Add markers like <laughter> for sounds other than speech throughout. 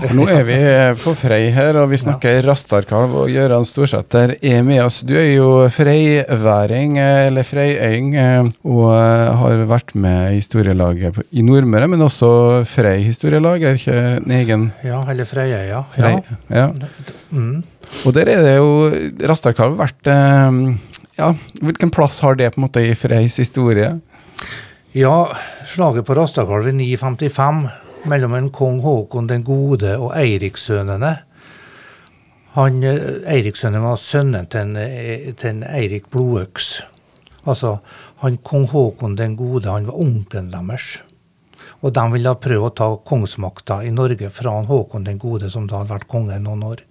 Nå er vi på Frei her, og vi snakker ja. Rastarkalv, og Gøran Storsæter er med oss. Du er jo freiværing, eller freiøying, og har vært med i historielaget i Nordmøre, men også Frei historielag, er ikke en egen Ja, eller Freiøya. Frei, ja. ja. Mm. Og der er det jo Rastarkalv vært Ja, hvilken plass har det på en måte i Freis historie? Ja, slaget på Rastarkalv i 955 mellom en kong Haakon den gode og Eirikssønnene. Han, eh, var sønnen til en, eh, til en Eirik Blodøks. Altså, han kong Haakon den gode, han var onkelen deres. Og de ville prøve å ta kongsmakta i Norge fra han Håkon den gode, som da hadde vært konge i noen år.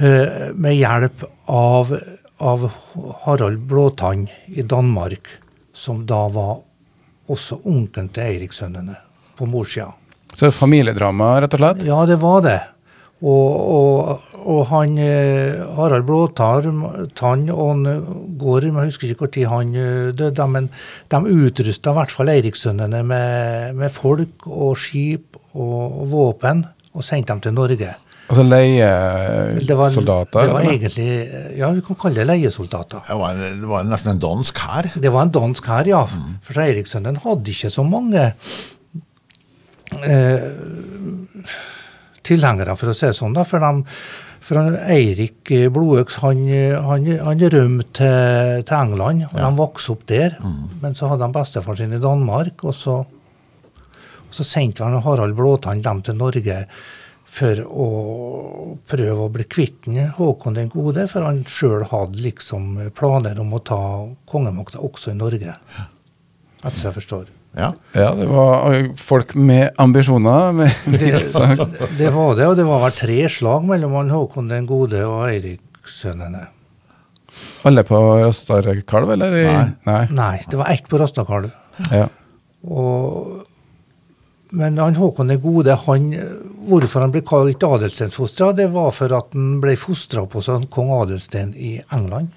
Uh, med hjelp av, av Harald Blåtann i Danmark, som da var også onkelen til Eirikssønnene på morssida. Så familiedrama, rett og slett? Ja, det var det. Og, og, og han eh, Harald Blåtann og han Gorm, jeg husker ikke når han eh, døde, men de utrusta i hvert fall Eirikssønnene med, med, folk og skip og, og, våpen, og sendte dem til Norge. Altså leiesoldater? Det var, det var egentlig Ja, vi kan kalle det leiesoldater. Det var, det var nesten en dansk hær? Det var en dansk hær, ja. Mm. For Eirikssønnen hadde ikke så mange eh, tilhengere, for å si det sånn. da, for, de, for Eirik Blodøks han, han, han rømte til, til, England, og ja. de vokste opp der. Mm. Men så hadde han bestefaren sin i Danmark, og så, og så sendte han Harald Blåtann dem til Norge for å prøve å bli kvitt Håkon den gode, for han sjøl hadde liksom planer om å ta kongemakta også i Norge. Etter jeg forstår. Ja. ja. det var folk med ambisjoner. Med <laughs> det, det, var det, og det var vel tre slag mellom han Håkon den gode og Eirik-sønnene. Alle på Rastarkalv, eller? Nei. Nei. Nei. det var ett på Rastarkalv. Ja. men han Håkon den gode, han, hvorfor han ble kalt adelstensfostra, det var for at han ble fostra på som kong Adelsten i England.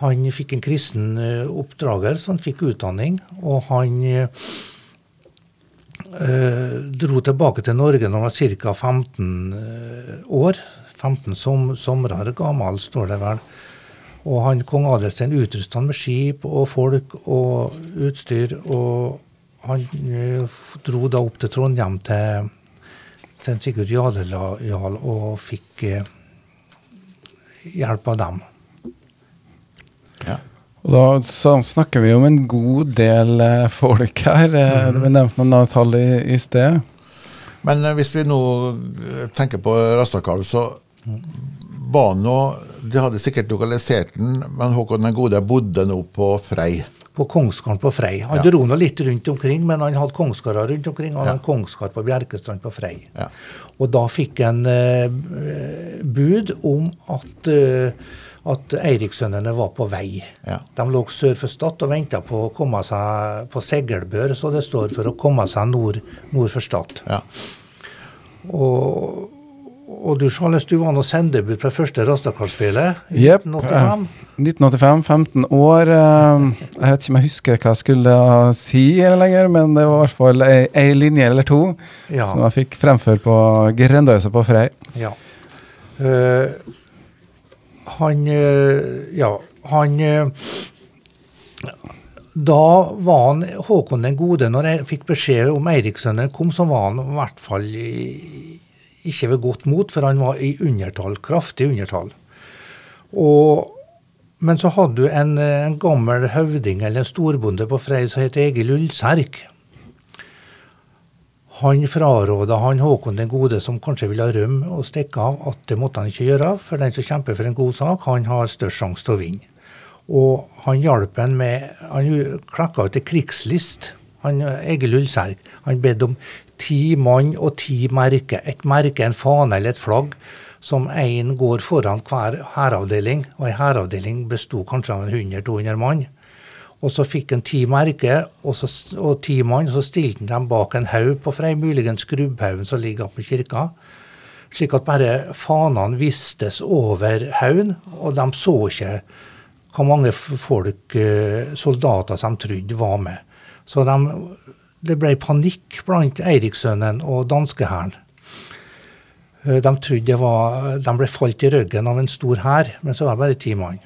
Han fikk en kristen eh, oppdragelse, han fikk utdanning, og han øh, dro tilbake til Norge når han var ca. 15 år. 15 som, somrer gammel, står det vel. Og han, kong Adelstein utrustet han med skip og folk og utstyr. Og han dro da opp til Trondheim til, til Sigurd Jarl og fikk hjelp av dem. Ja. Og Da snakker vi om en god del eh, folk her. Eh, mm. Det ble nevnt noen tall i, i sted. Men eh, hvis vi nå tenker på Rastakalv, så var nå De hadde sikkert lokalisert den, men Håkon den gode bodde nå på Frei. På Kongsgården på Frei. Han ja. dro nå litt rundt omkring, men han hadde kongsgårder rundt omkring. Han ja. hadde kongsgård på Bjerkestrand på Frei. Ja. Og da fikk han eh, bud om at uh, at Eirikssønnene var på vei. Ja. De lå sør for Stad og venta på å komme seg på seglbør, så det står for å komme seg nord, nord for Stad. Ja. Og, og, du Charles, du var nå sendebud på første Rastakar-spillet i yep. 1985. 1985, 15 år. Eh, jeg vet ikke om jeg husker hva jeg skulle si lenger, men det var i hvert fall ei, ei linje eller to ja. som jeg fikk fremføre på Grendøysa på Frei. Ja. Uh, han eh, Ja, han eh, da var han Håkon den gode, når jeg fikk beskjed om Eirikssønnen kom, så var han i hvert fall ikke ved godt mot, for han var i undertall, kraftig undertall. Og, men så hadde du en, en gammel høvding eller en storbonde på Frei som het Egil Ullserk. Han fraråda han Håkon den gode, som kanskje ville rømme og stikke av, at det måtte han ikke gjøre. For den som kjemper for en god sak, han har størst sjanse til å vinne. Og han hjalp en med Han klekka ut en krigslist, han, Egil Ullserg. Han bedde om ti mann og ti merker. Et merke, en fane eller et flagg, som én går foran hver hæravdeling. Og ei hæravdeling besto kanskje av 100-200 mann. Og så fikk han ti merker og, så, og ti mann, og så stilte han dem bak en haug på Frei, muligens Skrubbhaugen som ligger oppe i kirka. Slik at bare fanene vistes over haugen, og de så ikke hvor mange folk, eh, soldater som de trodde var med. Så de, det ble panikk blant Eirikssønnen og danskehæren. Eh, De trodde det var, de ble falt i ryggen av en stor hær, men så var det bare ti mann.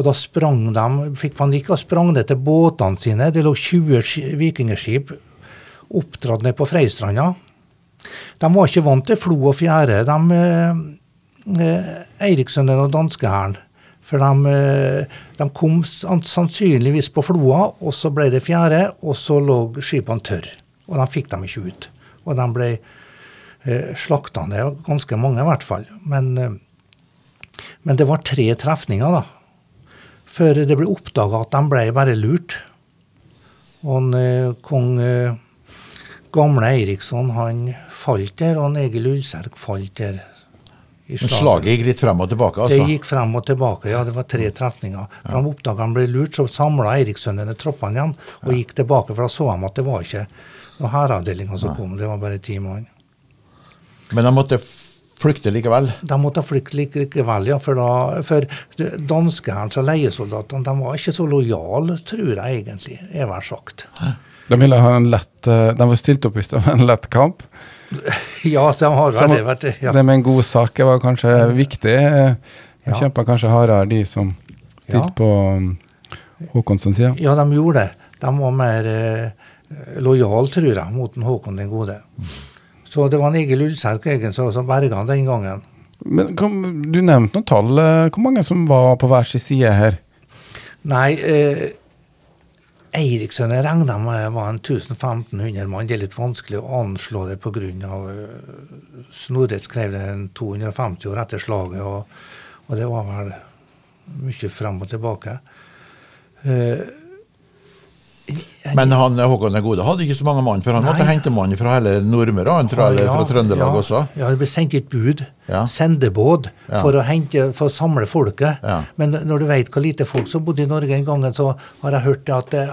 Og da sprang de, fikk panikk og sprang ned til båtene sine. Det lå 20 ski- vikingskip oppdratt ned på Freistranda. De var ikke vant til flo og fjære, de eh, eh, og danskehæren. For de, eh, de kom sannsynligvis på floa, og så ble det fjære, og så lå skipene tørre. Og de fikk dem ikke ut. Og de ble eh, slakta ned, ganske mange i hvert fall. Men, eh, men det var tre trefninger, da. Før det ble oppdaga at de ble bare lurt. Og han, eh, kong eh, gamle Eiriksson han falt der, og han Egil Ulserk falt der. i Men slaget gikk litt frem og tilbake, altså. Det gikk frem og tilbake, ja. Det var tre trefninger. Da de oppdaga han ble lurt, så samla Eirikssønnene troppene igjen og gikk tilbake. For da så de at det var ikke noen hæravdelinger som kom, det var bare ti mann. Men de måtte flykte likevel. De måtte flykte likevel, ja. For, da, for danskehærens og leiesoldatene de var ikke så lojale, tror jeg egentlig, er vel sagt. De ville ha en lett eh, De var stilt opp hvis det var en lett kamp. <laughs> Ja, de har vel det, vet du. Ja. Det med en god sak var kanskje viktig. eh, De Ja. kjempa kanskje hardere, de som stilte Ja. på um, Håkonssons side. ja, de gjorde det. De var mer eh, lojale, tror jeg, mot Håkon den gode. Så det var en Egil Ulserk egen som berga han den gangen. Men kom, Du nevnte noen tall. eh, Hvor mange som var på hver sin side her? Nei, eh, Eiriksson jeg regna med var en 1500 mann. Det er litt vanskelig å anslå det pga. Uh, Snorre skrev det en 250 år etter slaget, og, og det var vel mye frem og tilbake. Eh, Men han Håkon den gode hadde ikke så mange mann, for han måtte hente mann fra hele Nordmøre, han tror jeg, ja, fra Trøndelag ja, også. Ja, det ble sendt et bud, Ja. sendebåt, for, å hente, for å samle folket. Men når du vet hvor lite folk som bodde i Norge en gang, så har jeg hørt at det,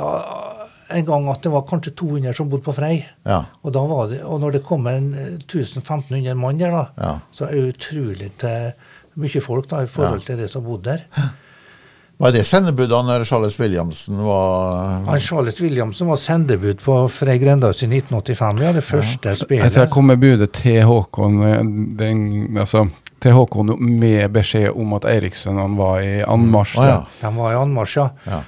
en gang at det var kanskje 200 som bodde på Frei. Ja. Og, da var det, og når det kommer eh, 1500 mann der, da, så er det utrolig mye folk da, i forhold til det som bodde der. Var det sendebudet når Charles Williamsen var Han Charles Williamson var sendebud på Frei Grendahus i 1985, ja, det første spillet. jeg kom med budet til Håkon eh, den, altså, til Håkon med beskjed om at Eirikssønnene var i anmarsj. Å ja. De var i anmarsj, ja. ja.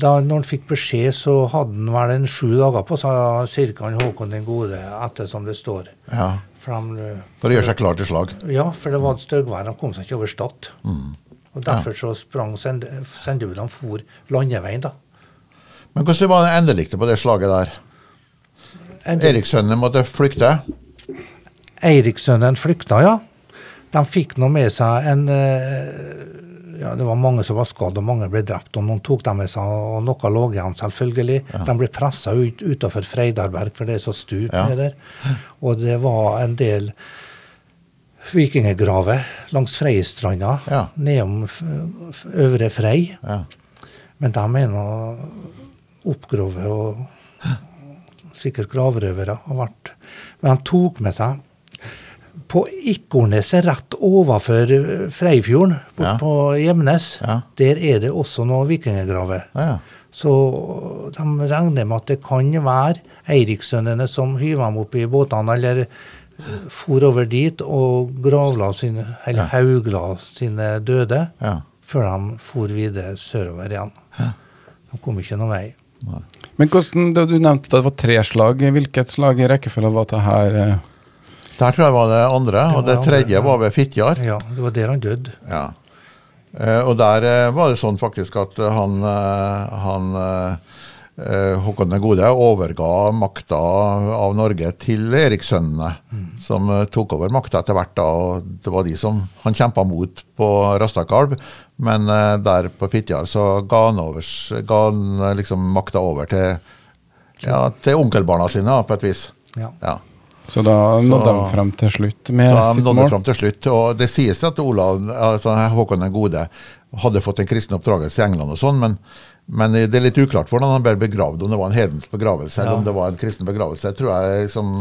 Da når han fikk beskjed, så hadde han vel en sju dager på seg, ca. Håkon den gode, etter som det står. ja. For, de, For å gjøre seg klar til slag. ja, for det var et styggvær. De kom seg ikke over Stad. Mm. Og derfor så sprang sendebilene for landeveien, da. Men hvordan var det endeliktet på det slaget der? Erikssønnen måtte flykte. Eirikssønnen flykta, ja. De fikk nå med seg en eh, ja, Det var mange som var skadd, og mange ble drept. og Noen tok dem med seg, og noe lå igjen, selvfølgelig. De ble pressa ut utafor Freidarberg, for det er så stup Ja. der. Og det var en del vikinggraver langs Freistranda, Ja. nedom Øvre Frei. Ja. Men de er nå oppgrovet og sikkert gravrøvere har vært. Men han tok med seg på Ikorneset rett overfor Freifjorden, bort Ja. på Gjemnes, Ja. der er det også noen vikinggraver. Ja. Så de regner med at det kan være Eirikssønnene som hyver dem opp i båtene, eller for over dit og gravla sine, eller Ja. haugla sine døde, ja. før de for videre sørover igjen. De kom ikke noen vei. Men hvordan, da Du nevnte at det var tre slag. Hvilket slag i rekkefølge var det her? eh? Der tror jeg var det andre, og var det andre, tredje ja. var ved Fitjar. Ja, det var der han døde. Ja. Eh, og der eh, var det sånn faktisk at han, eh, han Håkon den gode overga makta av Norge til Erikssønnene, som eh, tok over makta etter hvert. da, og Det var de som han kjempa mot på Rastakalv, men eh, der på Fitjar så ga han, over, ga han eh, liksom makta over til, ja, til onkelbarna sine, på et vis. Ja. Ja. Så da nådde de frem til slutt med Så sitt nådde mål. Frem til slutt. Og det sies at Olav, altså Håkon den gode hadde fått en kristen oppdragelse i England og sånn, men, men det er litt uklart hvordan han ble begravd, om det var en hedensk begravelse eller om det var en kristen begravelse. Det tror jeg liksom,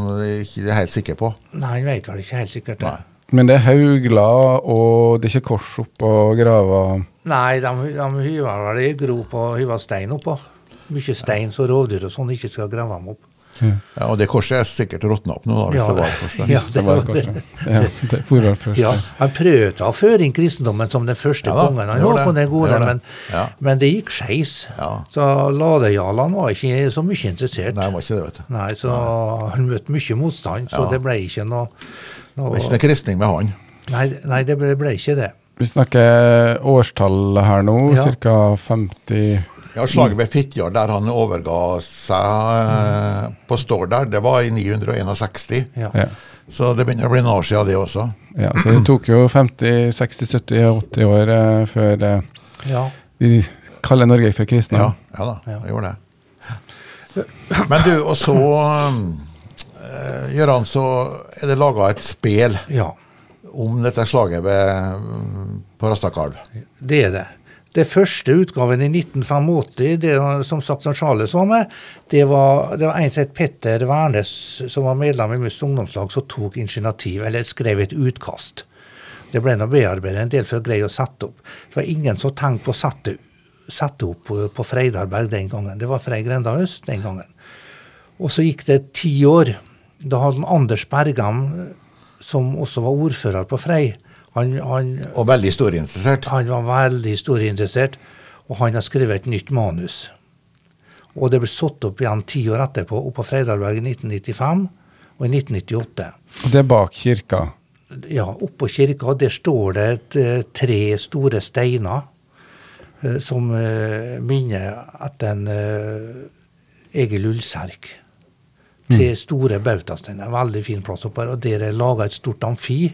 ikke er helt sikker på. Nei, han vet vel ikke helt sikkert det. Nei. Men det er haugler, og det er ikke kors oppå grava. Nei, de, de hyver vel i grop og hyver stein oppå. Mye stein så rovdyr og sånn ikke skal grave dem opp. Ja, og det korset er sikkert råtna opp nå, da, hvis Ja. det var korset. Ja, det var det. Ja, det først. Ja, Han prøvde å føre inn kristendommen som den første Ja kongen. Han var på det, det gode, det. men, Ja. men det gikk skeis. Ja. Så ladejarlene var ikke så mye interessert. Nei, det var ikke det, vet du. Nei, så han møtte mye motstand, så Ja. det ble ikke noe, Det noe var ikke noe kristning med han. nei, nei, det ble, ble ikke det. Vi snakker årstall her nå, Ja. ca. 50 Ja, Slaget ved Fitjar, der han overga seg på Stord der, det var i 961. Ja. ja. Så det begynner å bli noen år siden, det også. ja. Så det tok jo 50, 60, 70, 80 år eh, før eh, ja. vi kaller Norge for kristne. Ja, ja da, Ja. gjorde det. Men du, og så eh, Gøran, så er det laga et spel ja. om dette slaget ved, på Rastakalv. Det er det. Det første utgaven i 1985, det som sagt som Charles var med, det var, det var en som het Petter Wærnes, som var medlem i Must ungdomslag, som tok initiativ, eller skrev et utkast. Det ble nå bearbeidet en del for å greie å sette opp. Det var ingen som tenkte på å sette, sette opp på, Freidarberg den gangen. Det var Frei Grendahus den gangen. Og så gikk det ti år. Da hadde Anders Bergam, som også var ordfører på Frei, han, han Og veldig historieinteressert. han var veldig historieinteressert, og han har skrevet et nytt manus. Og det ble satt opp igjen ti år etterpå, oppe på Freidarberg i 1995 og i 1998. Og det er bak kirka. Ja, oppå kirka der står det et, eh, tre store steiner eh, som eh, minner etter en Egil Ullserk. Tre store bautasteiner. Veldig fin plass oppe her. Og der er laga et stort amfi.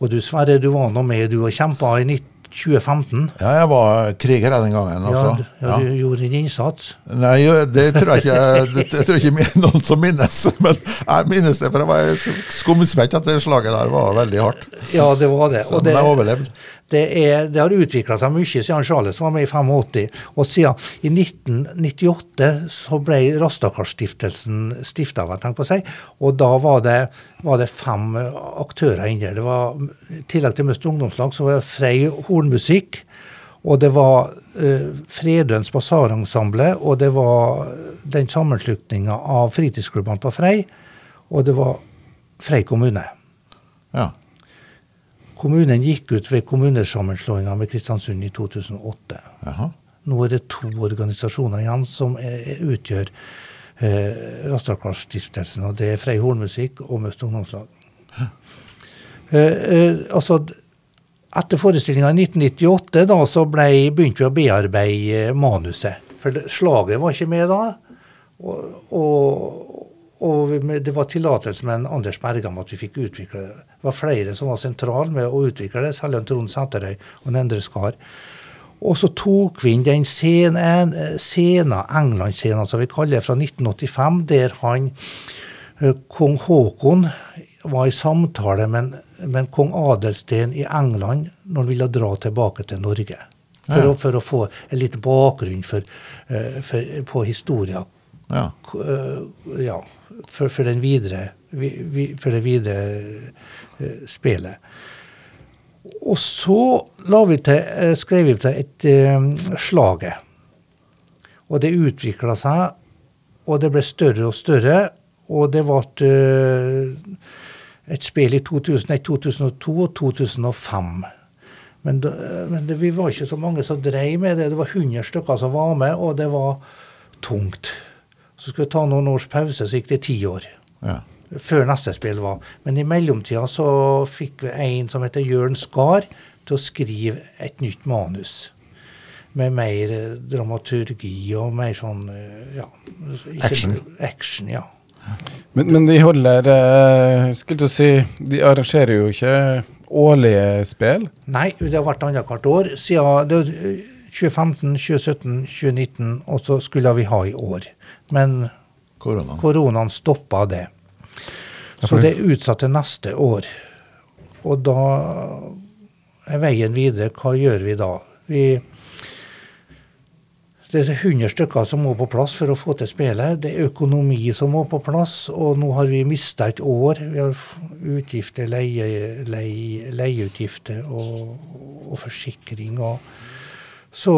Og du Sverre, du var nå med, du og kjempa i 2015. Ja, jeg var kriger den gangen, Ja, ja, du- ja, gjorde en innsats. Nei, det tror jeg ikke <laughs> det, det tror jeg ikke noen som minnes. <laughs> Men jeg minnes det, for jeg var skumsvett det slaget der var veldig hardt. Ja, det var det. Så Og det, jeg overlevde. Det, er, det har utvikla seg mye siden Charles var med i 85. Og siden i 1998 så ble Rastakarstiftelsen stifta, tenk på å si. Og da var det, var det fem aktører inni der. Det var, I tillegg til Møst ungdomslag så var det Frei hornmusikk. Og det var uh, Fredøns basarensemble, og det var den sammenslutninga av fritidsklubbene på Frei. Og det var Frei kommune. Ja. Kommunen gikk ut ved kommunesammenslåinga med Kristiansund i 2008. Aha. Nå er det to organisasjoner igjen som er, utgjør eh, Rastakarsstiftelsen. og Det er Frei Hornmusikk og Møst ungdomslag. Eh, eh, altså, etter forestillinga i 1998 da, så ble, begynte vi å bearbeide manuset. For slaget var ikke med da. Og, og, og det var tillatelse med en Anders Bergam at vi fikk utvikle det. Det var flere som var sentrale med å utvikle det, særlig en Trond Sæterøy og en Endre Skar. Og så tok vi inn den scenen, scenen England-scenen som vi kaller det, fra 1985, der han eh, kong Haakon var i samtale med, med kong Adelsten i England når han ville dra tilbake til Norge. For, Ja. å, for å få en liten bakgrunn for, eh, for, på historia. Ja. Eh, ja, for, for, den videre, vi, vi, for det videre eh, spillet. Og så vi til, eh, skrev vi til et uh, slaget. Og det utvikla seg, og det ble større og større. Og det ble uh, et spill i 2001, 2002 og 2005. Men, da, men det, vi var ikke så mange som drev med det. Det var 100 stykker som var med, og det var tungt. Så skulle vi ta noen års pause, så gikk det ti år ja. før neste spill var. Men i mellomtida så fikk vi en som heter Jørn Skar til å skrive et nytt manus. Med mer eh, dramaturgi og mer sånn eh, ja. Action. Action, ja. Men, men de holder eh, Skulle til å si De arrangerer jo ikke årlige spill. Nei, det har vært annethvert år siden det, eh, 2015, 2017, 2019, og så skulle vi ha i år. Men Korona. koronaen stoppa det. Så det er utsatt til neste år. Og da er veien videre. Hva gjør vi da? Vi, det er 100 stykker som må på plass for å få til spillet. Det er økonomi som må på plass, og nå har vi mista et år. Vi har utgifter, leie, leie, leieutgifter og, og forsikring. Og, så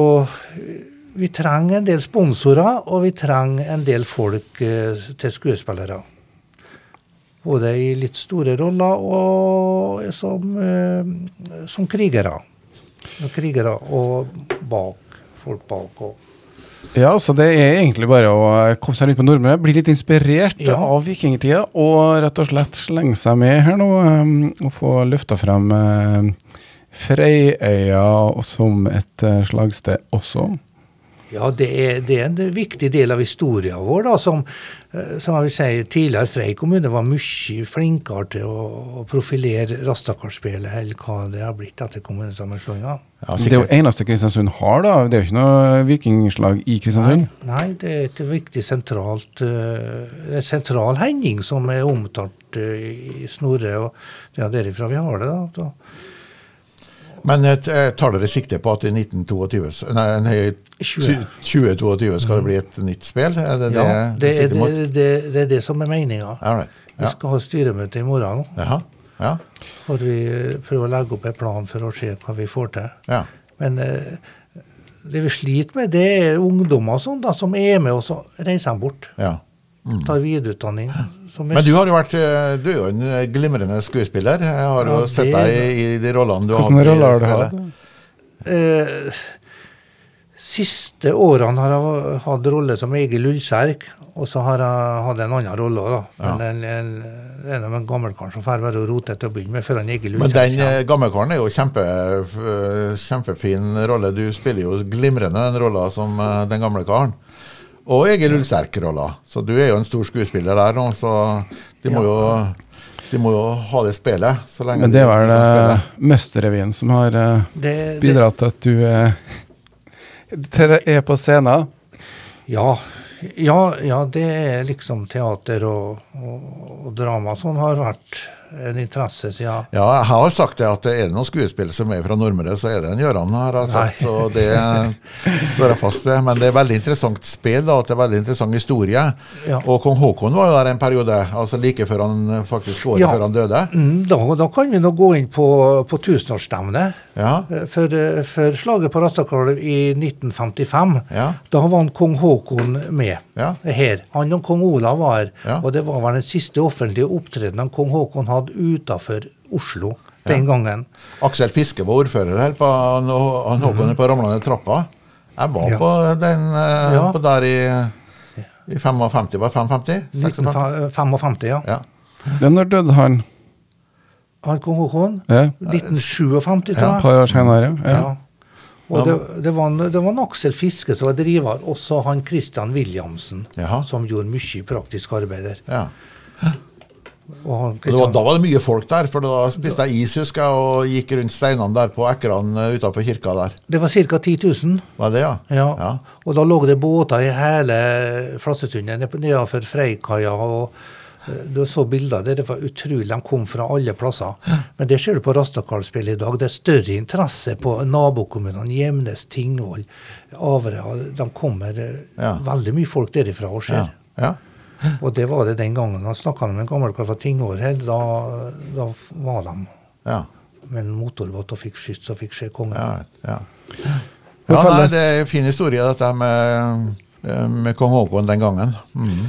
vi trenger en del sponsorer, og vi trenger en del folk eh, til skuespillere. Både i litt store roller og som, eh, som krigere. Krigere og bak. Folk bak. Og. Ja, så det er egentlig bare å komme seg rundt på Nordmøre, bli litt inspirert Ja. av vikingtida, og rett og slett slenge seg med her nå, um, og få løfta frem Freyøya som et uh, slagsted også. Ja, det er, det er en viktig del av historien vår, da, som, eh, som jeg vil si, tidligere Frei kommune var mye flinkere til å, å profilere Rastakarspillet eller hva det har blitt etter kommunesammenslåinga. Ja, det er jo eneste Kristiansund har, da. Det er jo ikke noe vikingslag i Kristiansund. Nei, det er et viktig sentralt uh, en sentral hending som er omtalt uh, i Snorre, og det er derifra vi har det. da. da. Men jeg tar dere sikte på at i 1922, nei, nei, 20. 2022 skal det bli et nytt spill? Er det Ja, det er det, det, det er det som er meninga. Right. Vi skal ha styremøte i morgen. Jaha. Ja. For vi prøver å legge opp en plan for å se hva vi får til. ja. Men eh, det vi sliter med, det er ungdommer sånn da, som er med, og så reiser de bort. ja. Tar videreutdanning. som er- Men du har jo vært eh, Du er jo en eh, glimrende skuespiller. Jeg har jo Ja, sett deg i, i de rollene du Hvilke har roller har du hatt? Eh, siste årene har jeg hatt rolle som Egil Ullserk, og så har jeg hatt en annen rolle òg, da. Ja. En, en, en av en gammelkar som får være å rote til å begynne med, før han Egil Men den gammelkaren er jo kjempe, kjempefin rolle. Du spiller jo glimrende den rolla som den gamle karen. Og Egil Ulsterk-rolla. Så du er jo en stor skuespiller der nå, så de må, jo, de må jo ha det spillet. Så lenge Men det er vel uh, Møsterrevyen som har uh, det, det, bidratt til at du uh, er på scenen. ja, ja, ja, det er liksom teater og, og, og drama. Sånn har vært en interesse siden Ja, jeg har sagt det at er det noen skuespill som er fra Nordmøre, så er det en Gøran, har jeg sagt. Nei. Og det står jeg fast ved. Men det er veldig interessant spill, da, at det er veldig interessant historie. Ja. Og kong Haakon var jo der en periode, altså like før han faktisk året Ja. før han døde. Mm, da, da kan vi nå gå inn på, på tusenårsstevnet. Ja, Eh, For, eh, for slaget på Rastakalv i 1955, ja, da var han kong Haakon med ja. her. Han og kong Olav var her. Og det var vel den siste offentlige opptredenen kong Haakon hadde utafor Oslo den gangen. Aksel Fiske var ordfører her på han, Håkon er på ramlende trappa. Jeg var Ja. på den eh, Ja. på der i, i 55, var det 55? 56? 1955, ja. Ja. Ja, når døde han? Han kong Håkon? Ja, 1957, Ja, tror et par år senere. Ja. Ja. Og det, det, var en, det var en Aksel Fiske som var driver, også han Christian Williamsen, Jaha. som gjorde mye praktisk arbeid der. ja. Og han Og det var, da var det mye folk der, for da spiste jeg is husker jeg, og gikk rundt steinene der på ekrene utafor kirka der. Det var ca. 10 000. Var det, ja? Ja. Ja. Og da lå det båter i hele Flassesundet ned- nedenfor Freikaia. og eh, Du så bilder der. Det var utrolig. De kom fra alle plasser. Men det ser du på Rastakalspillet i dag. Det er større interesse på nabokommunene. Gjemnes, Tingvoll, Averøya. De kommer eh, Ja. veldig mye folk derifra og Ja. ja. Og det var det den gangen. Han snakka med en gammel kar fra Tingvoll. Da, da var de ja. med en motorbåt og fikk skyts og fikk se kongen. Ja, ja. Ja nei, det er en fin historie, dette med, med kong Haakon den gangen. Mm.